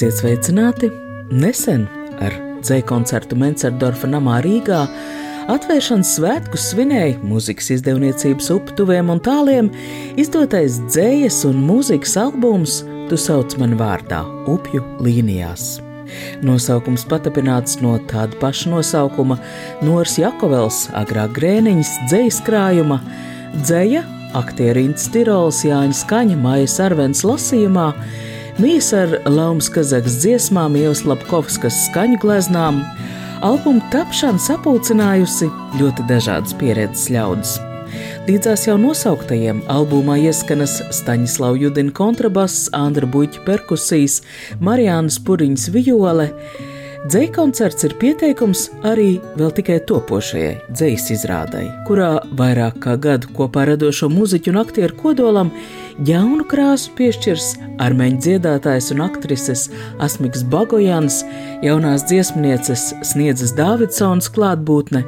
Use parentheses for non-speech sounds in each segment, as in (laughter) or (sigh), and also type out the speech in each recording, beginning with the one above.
Esiet sveicināti! Nesen ar dzēju koncertu Mencerdorfa namā Rīgā atvēršanas svētkus svinēja mūzikas izdevniecības uptuviem un tāliem izdotais dzējas un mūzikas albums Tu sauc mani vārdā - upju līnijās. Nosaukums patapināts no tāda paša nosaukuma Nors Jakovels, agrāk grēniņas dzējas krājuma, dzēja, aktierīns Tirols Jāņa Skaņa, Mājas Arvens lasījumā, Mīs ar Laumas Kazakas dziesmām, Ievas Lapkovskas skaņu gleznām, albuma tapšana sapulcinājusi ļoti dažādas pieredzes ļaudis. Līdzās jau nosauktajiem albumā ieskanas Staņislava Judina kontrabass, Andra Buļķa perkusijas, Marijānas Puriņas viole, Dzēja koncerts ir pieteikums arī vēl tikai topošajai dzējas izrādai, kurā vairāk kā gadu kopā radošo muziķu un aktieru kodolam jaunu krāsu piešķirs armēņu dziedātājs un aktrises Asmiks Bagojans, jaunās dziesmnieces Sniedzas Dāvidsons klātbūtne.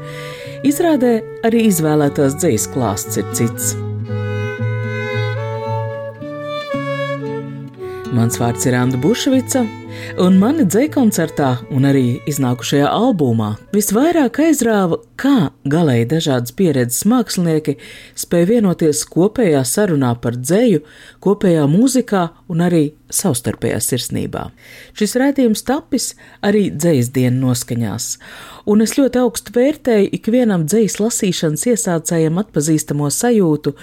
Izrādē arī izvēlētās dzējas klāsts ir cits. Mans vārds ir Anna Bušvica, un mani dzēja koncertā un arī iznākušajā albumā visvairāk aizrāva, kā galēji dažādas pieredzes mākslinieki spēja vienoties kopējā sarunā par dzēju, kopējā mūzikā un arī savstarpējā sirsnībā. Šis rādījums tapis arī dzējas dienu noskaņās, un es ļoti augstu vērtēju ikvienam dzējas lasīšanas iesācējam atpazīstamo sajūtu,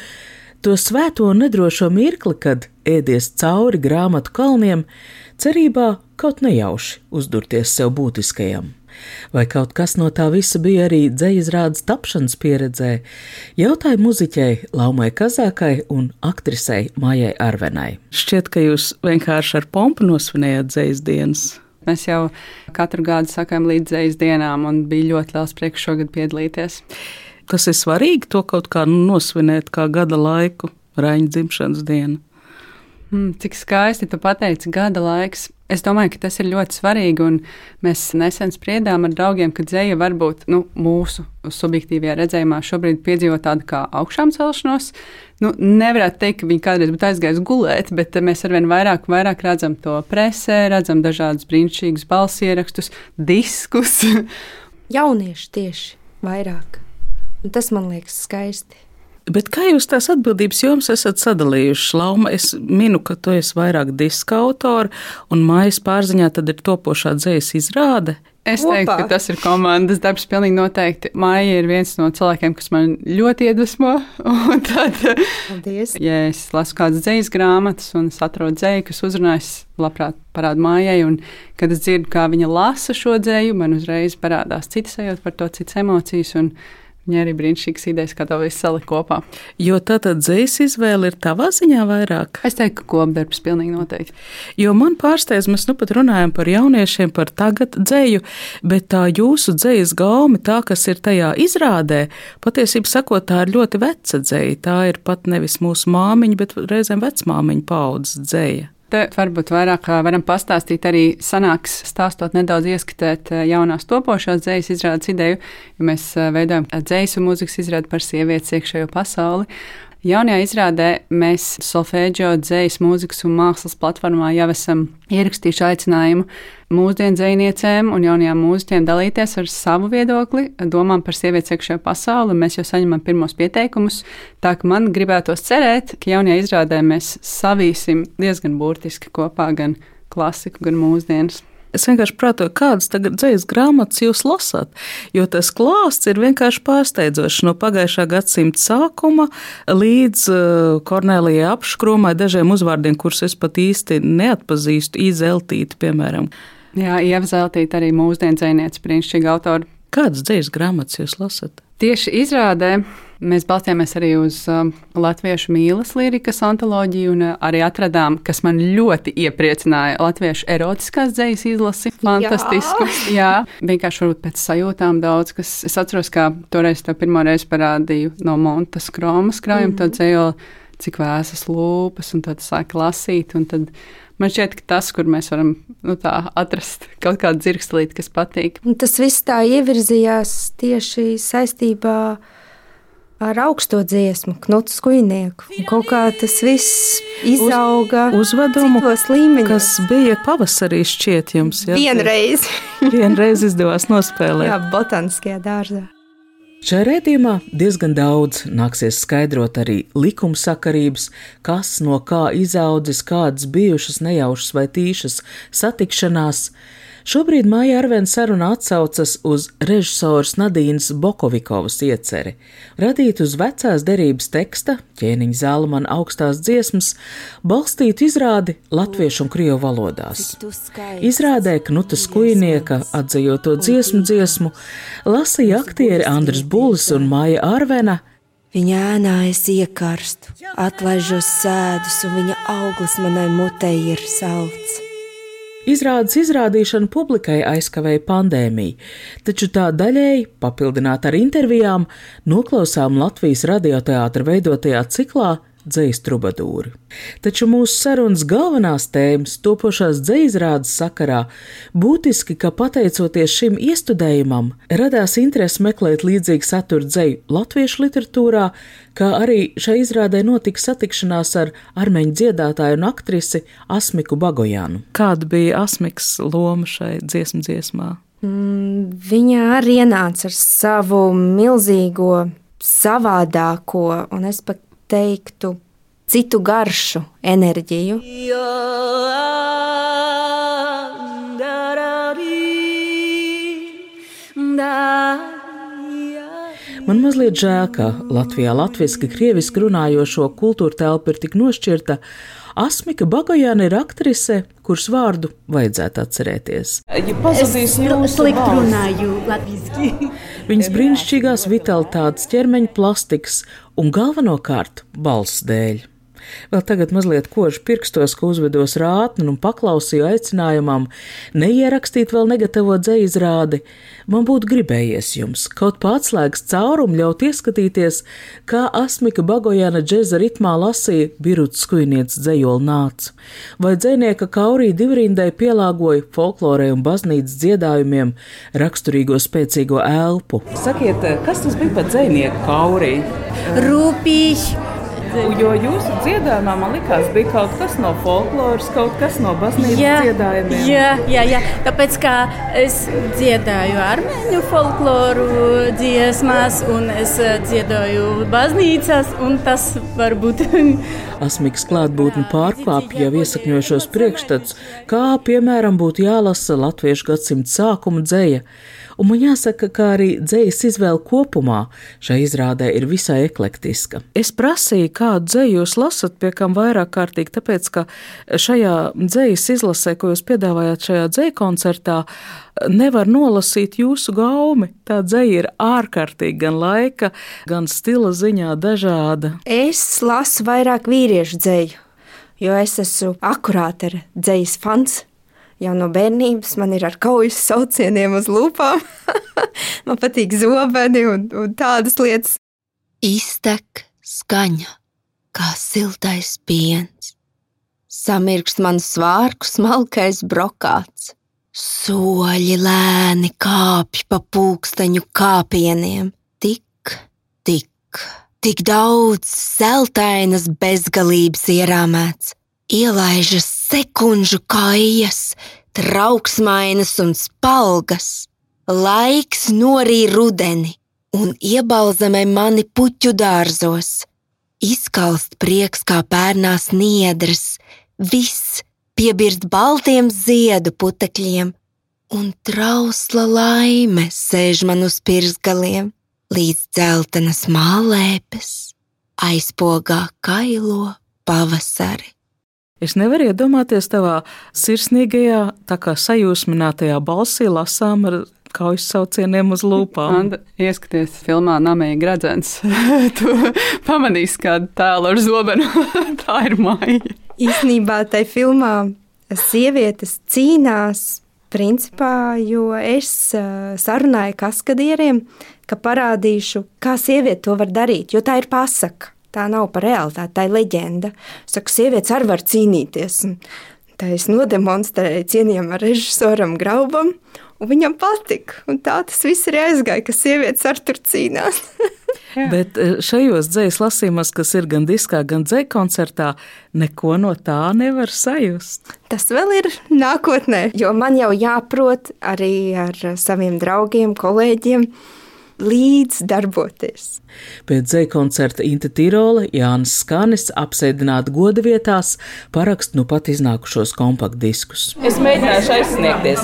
to svēto un nedrošo mirkli, kad ēdies cauri grāmatu kalniem, cerībā kaut nejauši uzdurties sev būtiskajam. Vai kaut kas no tā visa bija arī dzējas tapšanas pieredzē, jautāja muziķei Laumai Kazākai un aktrisei Mājai Arvenai. Šķiet, ka jūs vienkārši ar pompu nosvinējāt dzējas dienas. Mēs jau katru gadu sakām līdz dzējas dienām, un bija ļoti liels prieks šogad piedalīties. Tas ir svarīgi to kaut kā nosvinēt kā gada laiku, Raņa dzimšanas dienu. Mm, cik skaisti tu pateici, gada laiks. Es domāju, ka tas ir ļoti svarīgi. Mēs nesen spriedām ar draugiem, ka dzēja varbūt nu, mūsu subjektīvajā redzējumā šobrīd piedzīvo tādu kā augšām celšanos. Nu, nevarētu teikt, ka viņi kādreiz būtu aizgājuši gulēt, bet mēs arvien vairāk, vairāk redzam to presē, redzam dažādus brīnišķīgus balsierakstus, diskus. (laughs) Jaunieši tieši vairāk. Un tas man liekas skaisti. Bet kā jūs tās atbildības jomas esat sadalījuši? Lauma, es minu, ka tu esi vairāk diska autora, un mājas pārziņā tad ir topošā dzējas izrāde. Es teiktu, ka tas ir komandas darbs. Pilnīgi noteikti. Māja ir viens no cilvēkiem, kas man ļoti iedvesmo. (laughs) Tad, Paldies. ja es lasu kādas dzīslas grāmatas un atrodu dzēju, kas uzrunājas, labprāt parādu mājai. Un, kad es dzirdu, kā viņa lasa šo dzēju, man uzreiz parādās citas sajūtas par to, citas emocijas. Un, Viņa arī brīnišķīgas idejas, kā to visu salikt kopā. Jo tā tad dzīsla izvēle ir tavā ziņā vairāk? Es teiktu, ka kopdarbs pilnīgi noteikti. Jo man pārsteidz, mēs nu pat runājam par jauniešiem, par tagad dzēju, bet tā jūsu dzējas gaumi, tā, kas ir tajā izrādē, patiesībā sakot, tā ir ļoti veca dzēja. Tā ir pat nevis mūsu māmiņa, bet reizēm vecmāmiņa paudzes dzēja. Te varbūt vairāk varam pastāstīt arī sanāks, stāstot nedaudz ieskatēt jaunās topošās dzējas izrādes ideju, jo mēs veidojam dzējas un mūzikas izrādi par sievietes iekšējo pasauli. Jaunajā izrādē mēs solfēģio, dzējas, mūzikas un mākslas platformā jau esam ierakstījuši aicinājumu mūsdienu dzējniecēm un jaunajām mūziķiem dalīties ar savu viedokli, domām par sievietes iekšējo pasauli. Mēs jau saņemam pirmos pieteikumus, tā ka man gribētos cerēt, ka jaunajā izrādē mēs savīsim diezgan burtiski kopā gan klasiku, gan mūsdienas. Es vienkārši prātoju, kādas tagad dzīslas grāmatas jūs lasāt, jo tas klāsts ir vienkārši pārsteidzošs no pagājušā gadsimta sākuma līdz uh, Kornelijai apškromai dažiem uzvārdiem, kurus es pat īsti neatpazīstu, izeltīti, piemēram. Jā, Ieva Zeltīte arī mūsdienu dzēniece, brīnišķīga autora. Kādas dzīves grāmatas jūs lasat? Tieši izrādē mēs balstījāmies arī uz um, latviešu mīlas lirikas antoloģiju, un uh, arī atradām, kas man ļoti iepriecināja, latviešu erotiskās dzīslas izlasi. Fantastisku. Jā, Jā. vienkārši varbūt pēc sajūtām daudz, kas es atceros, kā toreiz to pirmo reizi parādīju no Montas Kromas krājuma, mm -hmm. to dzēju, cik vēsas lūpas, un tad sāk lasīt, tad man šķiet, ka tas, kur mēs varam nu, tā, atrast kaut kādu dzirkstelīti, kas patīk. Un tas viss tā ievirzījās tieši saistībā ar ar augsto dziesmu, knutu skujnieku. Un kaut kā tas viss izauga Uz, uzvedumu, kas bija pavasarī šķiet jums. Ja? Vienreiz. (laughs) Vienreiz izdevās nospēlēt. Jā, botāniskajā dārzā. Šajā rētījumā diezgan daudz nāksies skaidrot arī likumsakarības, kas no kā izaudzis, kādas bijušas nejaušas vai tīšas satikšanās, Šobrīd Māja Arvēna saruna atsaucas uz režisoras Nadīnas Bokovikovas ieceri, radīt uz vecās derības teksta, ķēniņa zālamana augstās dziesmas, balstīt izrādi latviešu un krievu valodās. Izrādē Knuta Skujnieka atzījoto dziesmu dziesmu lasīja aktieri Andris Bulis un Māja Arvēna, Viņa ēnā es iekarstu, atlaižos sēdus, un viņa auglis manai mutei ir salds. Izrādes izrādīšanu publikai aizkavēja pandēmija, taču tā daļēji, papildināta ar intervijām, noklausām Latvijas radioteātra veidotajā ciklā dzīs trubadūri. Taču mūsu sarunas galvenās tēmas topošās dzīsrādes sakarā būtiski, ka pateicoties šim iestudējumam, radās interese meklēt līdzīgu saturu dzēju latviešu literatūrā, kā arī šai izrādē notika satikšanās ar armeņu dziedātāju un aktrisi Asmiku Bagojānu. Kāda bija Asmiks loma šai dziesmu dziesmā? Mm, viņa arī ienāca ar savu milzīgo, savādāko, un es pat teiktu, citu garšu, enerģiju. Man mazliet žēl, ka Latvijā latviešu, krieviski runājošo kultūra telpa ir tik nošķirta. Asmika Bagojāna ir aktrise, kuras vārdu vajadzētu atcerēties. Ja pazudīs jūs slikti runāju latviski. (laughs) Viņas brīnišķīgās vitalitātes, ķermeņa plastikas un galvenokārt balss dēļ. Vēl tagad mazliet koši pirkstos, ka uzvedos rātni un paklausīju aicinājumam neierakstīt vēl negatavo dzējizrādi. Man būtu gribējies jums kaut pārslēgas caurumu ļaut ieskatīties, kā Asmika Bagojana džeza ritmā lasīja Biruts skujnieces dzējoli nāca, vai dzēnieka Kaurī divrindai pielāgoja folklorē un baznīcas dziedājumiem raksturīgo spēcīgo elpu. Sakiet, kas tas bija par dzēnieku Kaurī? Rūpīgi! Jo jūsu dziedājumā man likās, bija kaut kas no folkloras, kaut kas no baznīcas jā, dziedājumiem. Jā, jā, jā, tāpēc kā es dziedāju armēņu folkloru dziesmās, un es eh, dziedāju baznīcās, un tas varbūt. (laughs) Asmiks klātbūtne pārkāpja jau iesakņojušos priekšstats, kā piemēram būtu jālasa latviešu gadsimta sākuma dzēja un man jāsaka, ka arī dzējas izvēle kopumā šai izrādē ir visai eklektiska. Es prasīju, kādu dzēju jūs lasat, pie kam vairāk kārtīgi, tāpēc, ka šajā dzējas izlasē, ko jūs piedāvājāt šajā dzēja koncertā, nevar nolasīt jūsu gaumi. Tā dzēja ir ārkārtīgi gan laika, gan stila ziņā dažāda. Es lasu vairāk vīriešu dzēju, jo es esmu akurāt ar dzējas fans jau no bērnības man ir ar kaujas saucieniem uz lūpām. (laughs) man patīk zobeni un, un tādas lietas. Iztek skaņa, kā siltais piens. Samirkst man svārku smalkais brokāts. Soļi lēni kāpj pa pulksteņu kāpieniem. Tik, tik, tik daudz zeltainas bezgalības ierāmēts ielaižas sekundžu kājas, trauksmainas un spalgas. Laiks norī rudeni un iebalzamē mani puķu dārzos. Izkalst prieks kā pērnās niedras, viss piebirst baltiem ziedu putekļiem, un trausla laime sēž man uz pirksgaliem, līdz dzeltenas mālēpes aizpogā kailo pavasari. Es nevaru iedomāties tavā sirsnīgajā, tā kā sajūsminātajā balsī lasām ar kaujas saucieniem uz lūpām. Anda, ieskaties filmā Namēja Gradzens. (laughs) tu pamanīsi kādu tēlu ar zobenu. (laughs) tā ir māja. Īsnībā tai filmā sievietes cīnās principā, jo es sarunāju kaskadieriem, ka parādīšu, kā sieviete to var darīt, jo tā ir pasaka. Tā nav par realitāti, tā ir leģenda. Saku, sievietes arī var cīnīties. Tā es nodemonstrēju cienījamam režisoram Graubam, Un viņam patika. Un tā tas viss arī aizgāja, ka sievietes ar tur cīnās. (laughs) Bet e, šajos dzīslu lasījumos, kas ir gan diskā, gan dzīslu koncertā, neko no tā nevar sajust. Tas vēl ir nākotnē, jo man jau jāprot arī ar saviem draugiem, kolēģiem līdz darboties. Pēc dzēja koncerta Inte Tirola Jānis Skanis apsēdināt goda vietās parakst nu pat iznākušos kompaktdiskus. Es mēģināšu aizsniegties.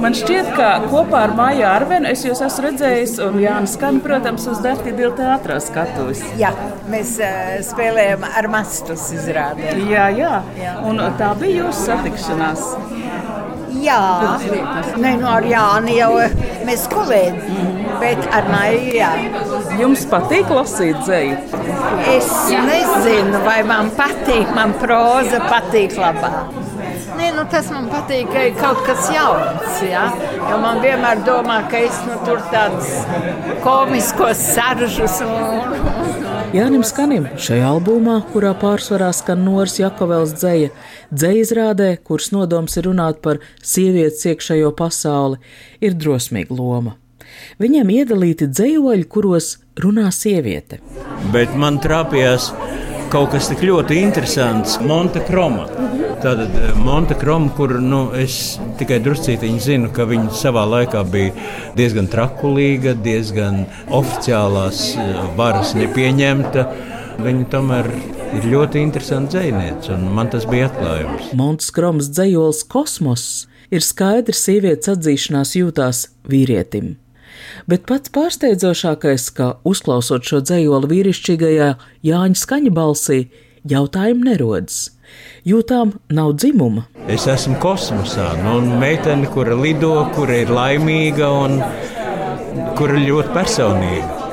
Man šķiet, ka kopā ar Māju Arvenu es jūs esmu redzējis, un Jānis Skani, protams, uz Dārta Dilta teātrā skatuves. Jā, mēs uh, spēlējam ar mastus izrādē. Jā, jā, jā. Un tā bija jūsu satikšanās. Jā, Nē, nu ar Jāni jau mēs kolēģi, mm -hmm. Bet ar Maiju jā. Jums patīk lasīt dzēju? Es nezinu, vai man patīk, man proza patīk labāk. Nē, nu, tas man patīk, ka ir kaut kas jauns. Ja? Jo man vienmēr domā, ka es nu, tur tādus komiskos saržus un, Jānis Skanim šajā albumā, kurā pārsvarā skan Noras Jakovels dzēja, dzēja izrādē, kuras nodoms ir runāt par sievietes iekšējo pasauli, ir drosmīga loma. Viņiem iedalīti dzējoļi, kuros runā sieviete. Bet man trāpījās kaut kas tik ļoti interesants - Monte Kroma. Tātad eh, Montekroma, kur nu, es tikai druscītiņi zinu, ka viņa savā laikā bija diezgan trakulīga, diezgan oficiālās eh, varas nepieņemta. Viņa tomēr ir ļoti interesanta dziniece, un man tas bija atklājums. Montekromas dzējols kosmos ir skaidrs sievietes atzīšanās jūtās vīrietim. Bet pats pārsteidzošākais, ka uzklausot šo dzējoli vīrišķīgajā Jāņa skaņa balsī, jautājumu nerodas jūtām nav dzimuma. Es esmu kosmosā, nu, un meitene, kura lido, kura ir laimīga un kura ļoti personīga.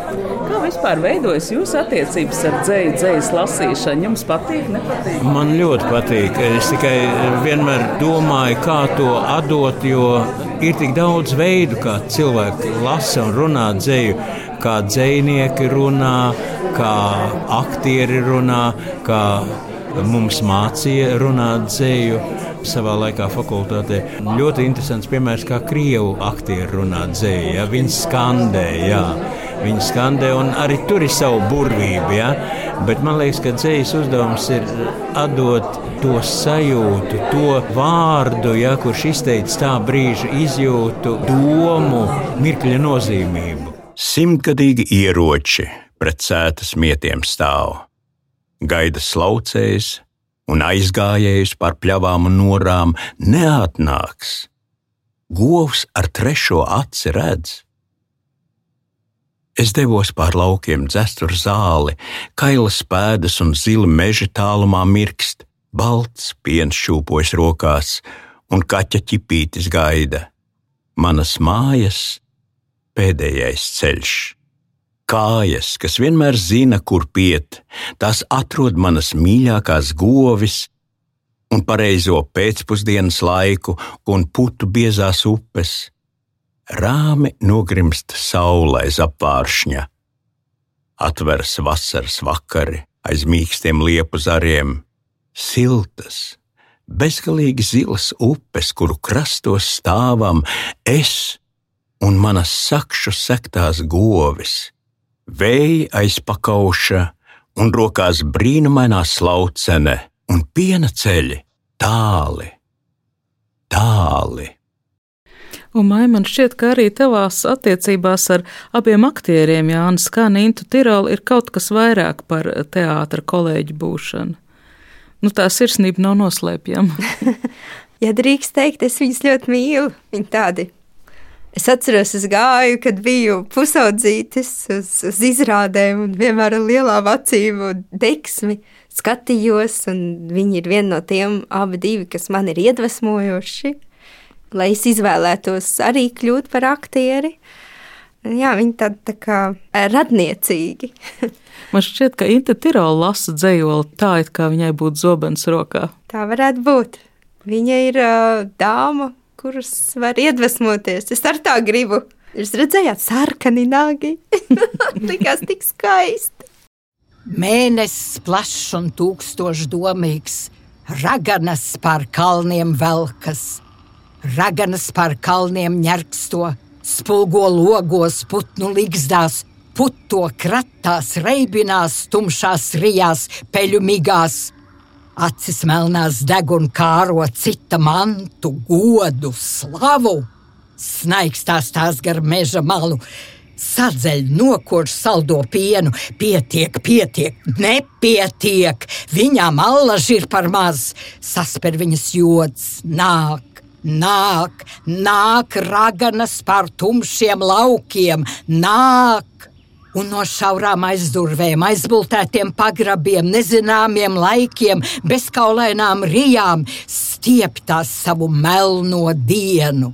Vispār veidojas jūsu attiecības ar dzēju, dzējas lasīšanu? Jums patīk, nepatīk? Man ļoti patīk. Es tikai vienmēr domāju, kā to atdot, jo ir tik daudz veidu, kā cilvēki lasa un runā dzēju. Kā dzinieki runā, kā aktieri runā, kā mums mācīja runāt dzēju savā laikā fakultātē. Ļoti interesants piemērs, kā krievu aktieri runā dzēju. Ja? Viņi skandē, jā. Viņi skandē, un arī tur ir sava burvība. Ja? Bet man liekas, ka dzējas uzdevums ir atdot to sajūtu, to vārdu, ja, kurš izteicis tā brīža izjūtu, domu, mirkļa nozīmību. Simtgadīgi ieroči pret sētas mietiem stāv gaida slaucējs un aizgājējs par pļavām un norām neatnāks. Govs ar trešo aci redz. Es devos pār laukiem dzest uz zāli, kailas pēdas un zili meža tālumā mirkst, balts piens šūpojas rokās, un kaķa ķipītis gaida. Manas mājas pēdējais ceļš kājas, kas vienmēr zina, kur piet, tās atrod manas mīļākās govis un pareizo pēcpusdienas laiku un putu biezās upes. Rāmi nogrimst saulē aiz apvāršņa, atveras vasaras vakari aiz mīkstiem liepu zariem, siltas, bezgalīgi zilas upes, kuru krastos stāvam es un manas sakšu sektās govis. Vēja aizpakauša un rokās brīnumainā slaucene un piena ceļi tāli, tāli. Un man šķiet, ka arī tavās attiecībās ar abiem aktieriem, Jānis Kāna, Intu Tiroli, ir kaut kas vairāk par teātra kolēģi būšanu. Nu, tā sirsnība nav noslēpjama. (laughs) ja drīkst teikt, es viņus ļoti mīlu. Viņi tādi Es atceros, es gāju, kad biju pusaudzītis uz, uz izrādēm, un vienmēr ar lielām acīm un deksmi skatījos, un viņi ir viena no tiem abi divi, kas man ir iedvesmojoši, lai es izvēlētos arī kļūt par aktieri. Jā, viņi tādi tā kā radniecīgi. (laughs) Man šķiet, ka Inte Tirola lasa dzējoli tā, it kā viņai būtu zobens rokā. Tā varētu būt. Viņa ir uh, dāma, kuras var iedvesmoties. Es ar tā gribu. Jūs redzējāt, sarkani nagi. (laughs) Likās tik skaisti. Mēnesis plašs un tūkstošdomīgs, raganas pār kalniem velkas, raganas pār kalniem ņerksto, spulgo logos, putnu ligzdās, puto kratās, reibinās, tumšās rijās, peļu migās. Acis melnās deg un kāro cita mantu, godu, slavu. Snaigstās tās gar meža malu, sadzeļ nokurš saldo pienu. Pietiek, pietiek, nepietiek. Viņām allaži ir par maz. Sasper viņas jods, nāk, nāk, nāk raganas pār tumšiem laukiem, nāk. Un no šaurām aizdurvēm, aizbultētiem pagrabiem, nezināmiem laikiem, bezkaulainām rijām stieptās savu melno dienu.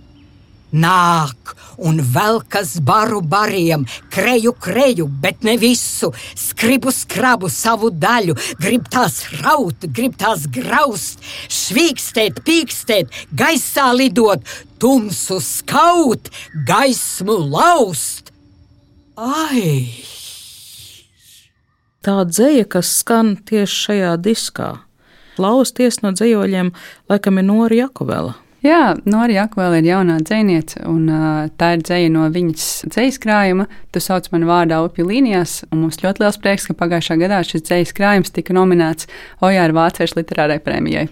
Nāk un velkas baru bariem, kreju kreju, bet ne visu, skribu skrabu savu daļu, grib tās raut, grib tās graust, švīkstēt, pīkstēt, gaisā lidot, tumsu skaut, gaismu laust. Ai! Tā dzēja, kas skan tieši šajā diskā, klausties no dzējoļiem, laikam ir Nora Jakovela. Jā, Nora Jakvēla ir jaunā dziniece, un tā ir dzēja no viņas dzīslu krājuma. Tu sauc mani vārdā upju līnijās, un mums ļoti liels prieks, ka pagājušā gadā šis dzīslu krājums tika nominēts Ojāra Vāciešu literārai premijai.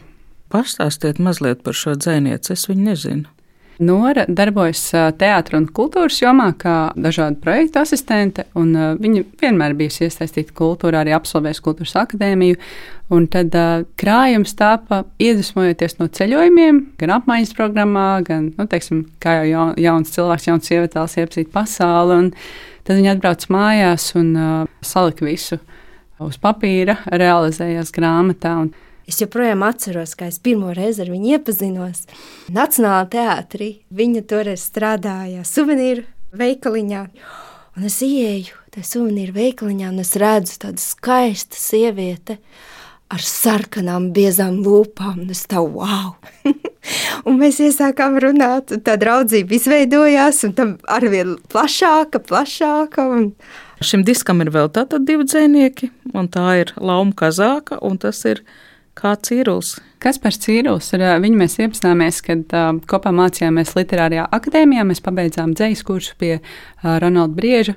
Pastāstiet mazliet par šo dzinieci, es viņu nezinu. Nora darbojas teātros un kultūras jomā kā dažādu projektu asistente, viņa vienmēr bijusi iesaistīta kultūrā, arī absolvējusi kultūras akadēmiju. Un tad uh, krājums tāpa iedvesmojoties no ceļojumiem, gan apmaiņas programmā, gan, nu, teiksim, kā jau jaun, jauns cilvēks, jauns sievietes iepazīt pasauli. Un tad viņi atbrauc mājās un uh, salika visu uz papīra, realizējās grāmatā. Un, Es joprojām atceros, kā es pirmo reizi ar viņu iepazinos. Nacionālajā teātrī viņa toreiz strādāja suvenīru veikaliņā. Un es ieeju tajā suvenīru veikaliņā, un es redzu tādu skaistu sievieti ar sarkanām, biezām lūpām. Es tā wow! (laughs) un mēs iesākām runāt, un tā draudzība izveidojās, un tam arvien plašāka, plašāka. Un... Šim diskam ir vēl tātad divi dzēnieki, un tā ir Lauma Kazāka, un tas ir Kā Cīrulis? Kas par Cīrulis? Ar viņu mēs iepazināmies, kad uh, kopā mācījāmies Literārijā akadēmijā. Mēs pabeidzām dzīslu kursu pie uh, Ronalda Brieža.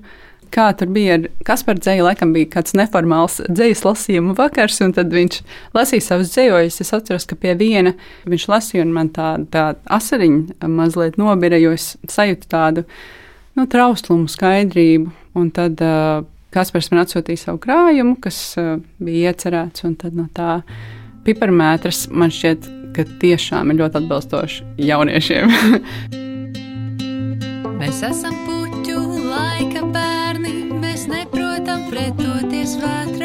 Kā tur bija, kas par dzēju, laikam bija kāds neformāls dzīslu lasījumu vakars, un tad viņš lasīja savus dzējoļus. Es atceros, ka pie viena viņš lasīja, un man tā, tā asariņa mazliet nobira, jo es sajūtu tādu nu, trauslumu, skaidrību. Un tad uh, Kaspars man atsūtīja savu krājumu, kas uh, bija iecerēts, un tad no tā piparmētras man šķiet, ka tiešām ir ļoti atbilstoši jauniešiem. (laughs) mēs esam puķu laika bērni, mēs neprotam pretoties vētrām.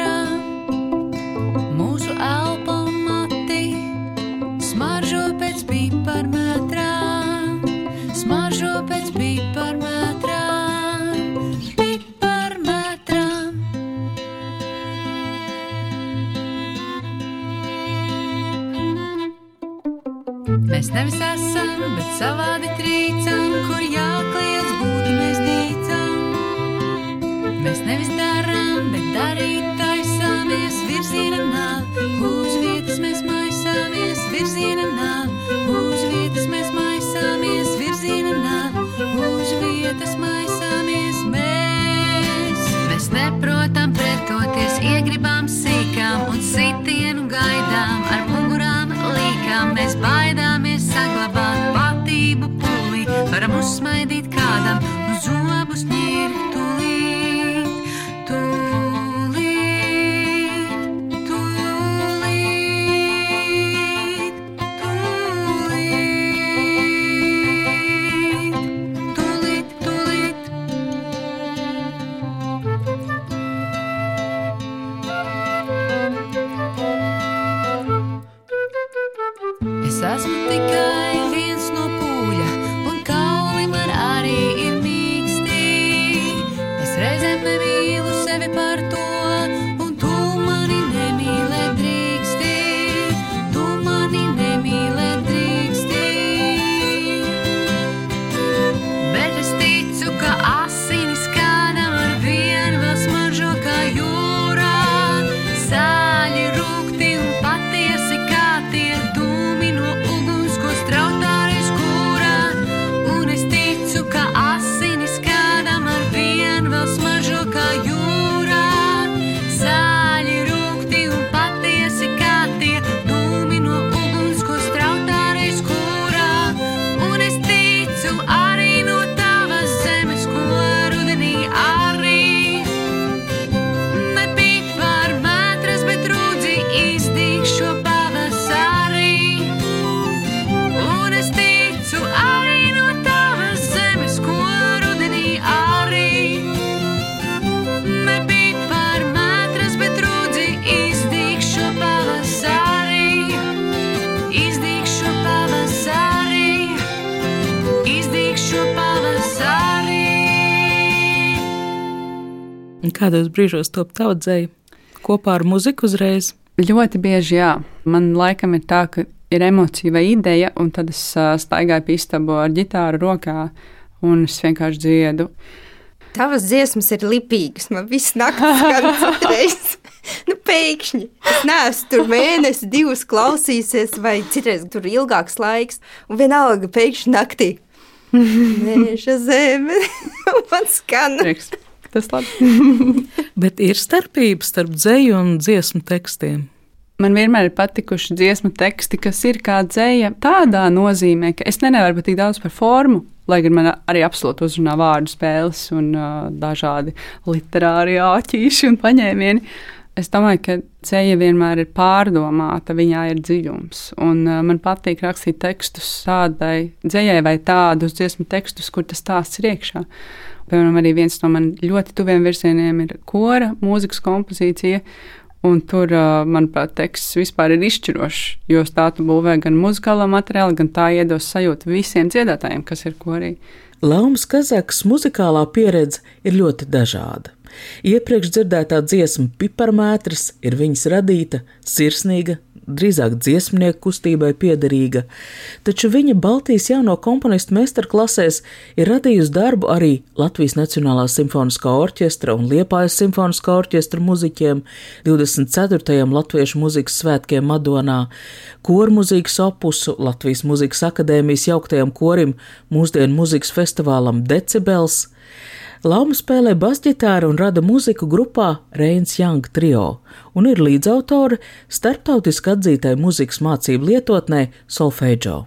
Uzsmaidīt kādam. Uz zobus ņirt Kādos brīžos top tautsdzēja kopā ar muziku uzreiz? Ļoti bieži, jā. Man laikam ir tā, ka ir emocija vai ideja, un tad es staigāju pa istabu ar ģitāru rokā, un es vienkārši dziedu. Tavas dziesmas ir lipīgas. Man viss naktis skan (laughs) citreiz. Nu, pēkšņi. Es neesmu tur mēnesi, divus klausīsies, vai citreiz tur ilgāks laiks. Un vienalga pēkšņi naktī. (laughs) Mēža zeme. (laughs) Man skan. Prieks. Tas labi. (laughs) Bet ir starpība starp dzēju un dziesmu tekstiem. Man vienmēr ir patikuši dziesmu teksti, kas ir kā dzēja, tādā nozīmē, ka es nevaru būt tik daudz par formu. Lai gan man arī absolūti uzrunā vārdu spēles un uh, dažādi literāri āķīši un paņēmieni, es domāju, ka dzēja vienmēr ir pārdomāta, viņā ir dziļums. Un uh, man patīk rakstīt tekstus tādai dzējai vai tādus dziesmu tekstus, kur tas stāsts ir iekšā. Piemēram, arī viens no man ļoti tuviem virzieniem ir kora mūzikas kompozīcija. Un tur, manuprāt, teksts vispār ir izšķirošs, jo tā tu būvē gan muzikālā materiāla, gan tā iedos sajūtu visiem dziedātājiem, kas ir korī. Laumas Kazakas muzikālā pieredze ir ļoti dažāda. Iepriekš dzirdētā dziesma Piparmētris ir viņas radīta, sirsnīga, drīzāk dziesmnieku kustībai piederīga, taču viņa Baltijas jauno komponistu meistarklasēs ir radījusi darbu arī Latvijas Nacionālā simfoniskā orķestra un Liepājas simfoniskā orķestra muziķiem 24. Latviešu muzikas svētkiem Madonā, kormuzīkas opusu Latvijas Muzikas akadēmijas jauktajam korim mūsdienu muzikas festivālam Decibels, Lauma spēlē basģitāru un rada muziku grupā Reins Young Trio un ir līdzautore starptautiski atzītai muzikas mācību lietotnē Solfeģo.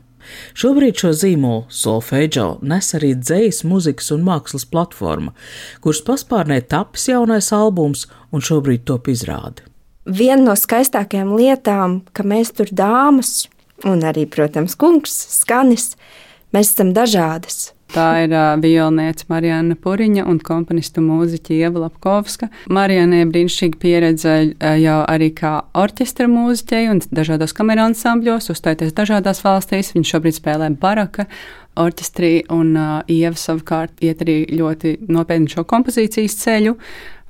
Šobrīd šo zīmolu Solfeģo nes arī dzējas, muzikas un mākslas platforma, kuras paspārnē tapis jaunais albums un šobrīd top izrādi. Viena no skaistākajām lietām, ka mēs tur dāmas un arī, protams, kungs, skanis, mēs esam dažādas. Tā ir uh, violniece Marijana Puriņa un komponistu mūziķa Ieva Lapkovska. Marijānai ir brīnišķīga pieredze uh, jau arī kā orķestra mūziķei un dažādos kameru ansambļos, uzstājoties dažādās valstīs. Viņa šobrīd spēlē baraka orķestrī, un uh, Ieva savukārt iet arī ļoti nopietni šo kompozīcijas ceļu.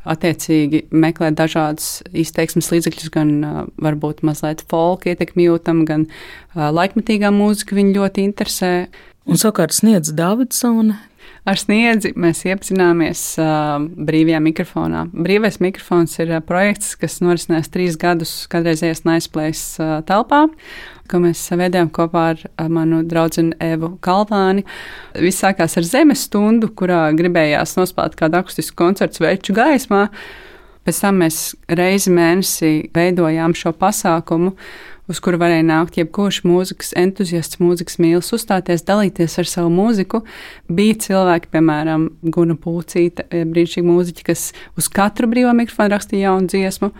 Attiecīgi meklē dažādas izteiksmes līdzekļus, gan uh, varbūt mazliet folka ietekmi jūtam, gan uh, laikmetīgā mūzika viņu ļoti interesē. Un savukārt sniedz Davidsone. Ar sniedzi mēs iepazināmies uh, brīvajā mikrofonā. Brīvais mikrofons ir uh, projekts, kas norisinās trīs gadus kādreizējās Naisplēs uh, telpā, ko mēs veidojam kopā ar uh, manu draugu Evu Kalvāni. Viss sākās ar zemes stundu, kurā gribējās nospēlēt kādu akustisku koncertu veču gaismā. Pēc tam mēs reizi mēnesī veidojām šo pasākumu uz kuru varēja nākt jebkurš mūzikas entuziasts, mūzikas mīlis, uzstāties, dalīties ar savu mūziku. Bija cilvēki, piemēram, Guna Pūcīta, brīnišķīga mūziķa, kas uz katru brīvo mikrofonu rakstīja jaunu dziesmu.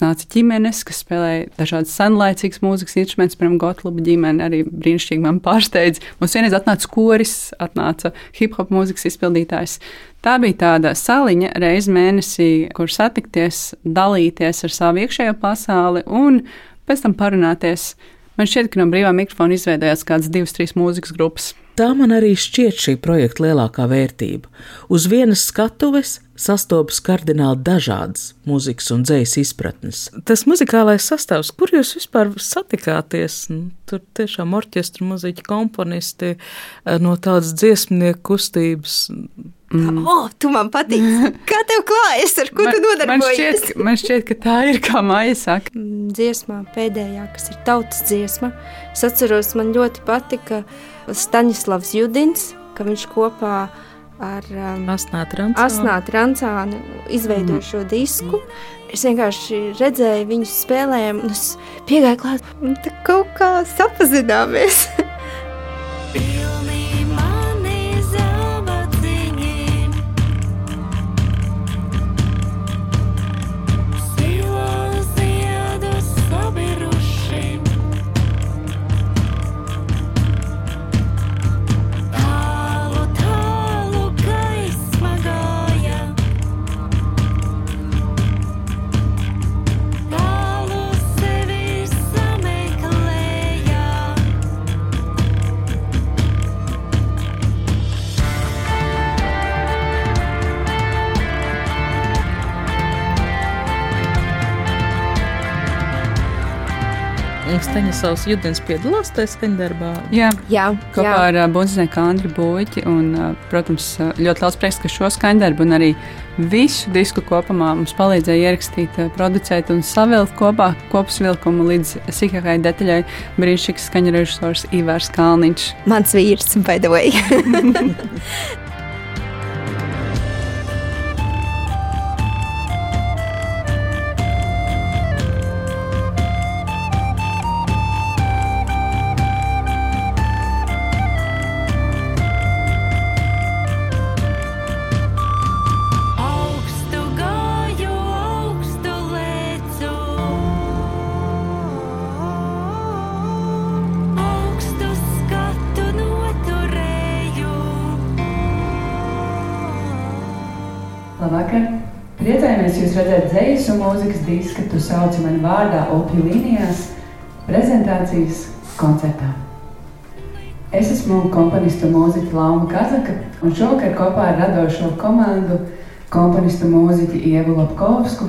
Nāca ģimenes, kas spēlēja dažādas senlaicīgas mūzikas instrumentus, piemēram, Gotluba ģimene arī brīnišķīgi man pārsteidz. Mums vienreiz atnāca koris, atnāca hip hop mūzikas izpildītājs. Tā bija tāda saliņa reizi mēnesī, kur satikties, dalīties ar savu iekšējo pasauli un pēc tam parunāties. Man šķiet, ka no brīvā mikrofona izveidojās kādas divas, trīs mūzikas grupas. tā man arī šķiet šī projekta lielākā vērtība. Uz vienas skatuves sastopas kardināli dažādas mūzikas un dzējas izpratnes. Tas muzikālais sastāvs, kur jūs vispār satikāties? Nu, tur tiešām orķestra muziķi, komponisti eh, no tādas dziesmnieku kustības. Mm. O, tu man patīk! (laughs) Kā tev klājas, ar ko Man- tu nodarbojies? Man šķiet, ka- man šķiet, ka tā ir kā māja saka. Mm, Dziesmā pēdējā, kas ir tautas dziesma, es atceros, man ļoti patika Staņislavs Judins, ka viņš kopā ar um, Asnāt Rancānu. Asnātu Rancānu izveidoja šo disku. Es vienkārši redzēju viņu spēlēm, un es piegāju klāt, un tā kaut kā sapazināmies. (laughs) Staņaslavs Judins piedalās tajā skaņdarbā. Jā, jā, kopā jā. ar Bunznieku Andriu Buļķi. Un, protams, ļoti liels prieks, ka šo skaņdarbu un arī visu disku kopumā mums palīdzēja ierakstīt, producēt un savilkt kopā kopsvilkumu līdz sīkākai detaļai brīnišķīgs skaņu režisors Ivars Kalniņš. Mans vīrs, by the way. (laughs) un mūzikas disku, tu sauci mani vārdā upju līnijās, prezentācijas koncertā. Es esmu komponistu mūziķa Lauma Kazaka, un šovakar kopā ar radošo komandu komponistu mūziķi Ievu Lapkovsku.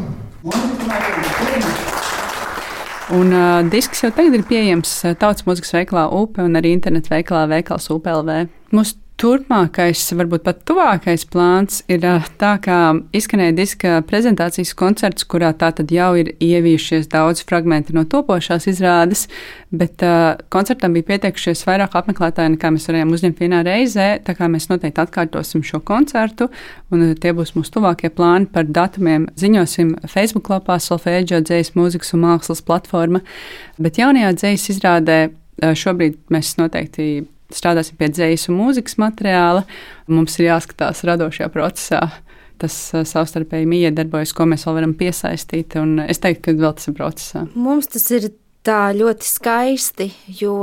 Un uh, disks jau tagad ir pieejams uh, tautas mūzikas veikalā UPE un arī internetu veikalā veikals UPLV. Mūsu turpmākais, varbūt pat tuvākais plāns ir uh, tā, kā izskanēja diska prezentācijas koncerts, kurā tā tad jau ir ievījušies daudz fragmenti no topošās izrādes, bet uh, koncertam bija pieteikušies vairāk apmeklētāji, nekā mēs varējām uzņemt vienā reizē, tā kā mēs noteikti atkārtosim šo koncertu, un uh, tie būs mūsu tuvākie plāni par datumiem. Ziņosim Facebook lapā Solfēģio dzējas mūzikas un mākslas platforma, bet jaunajā dzējas izrādē šobrīd mēs noteikti strādāsim pie dzējas un mūzikas materiāla. Mums ir jāskatās radošajā procesā. Tas uh, savstarpēji miedarbojas, ko mēs vēl varam piesaistīt. Es teiktu, ka vēl tas ir procesā. Mums tas ir tā ļoti skaisti, jo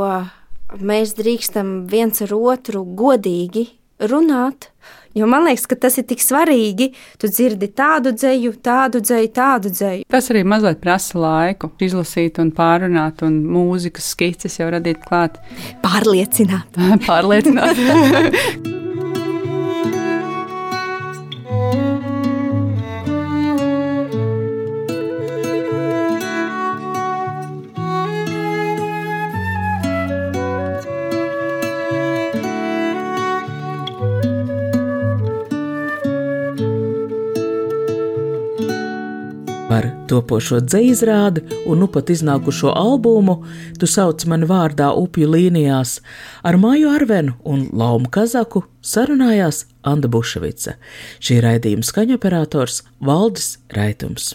mēs drīkstam viens ar otru godīgi runāt. Jo man liekas, ka tas ir tik svarīgi. Tu dzirdi tādu dzēju, tādu dzēju, tādu dzēju. Tas arī mazliet prasa laiku, izlasīt un pārunāt, un mūzikas skices jau radīt klāt. Pārliecināt. (laughs) Pārliecināt. (laughs) topošo dzīsrādi un nu pat iznākušo albumu tu sauc mani vārdā upju līnijās. Ar Māju Arvenu un Laumu Kazaku sarunājās Anna Buševica. Šī raidījuma skaņoperators Valdis Raitums.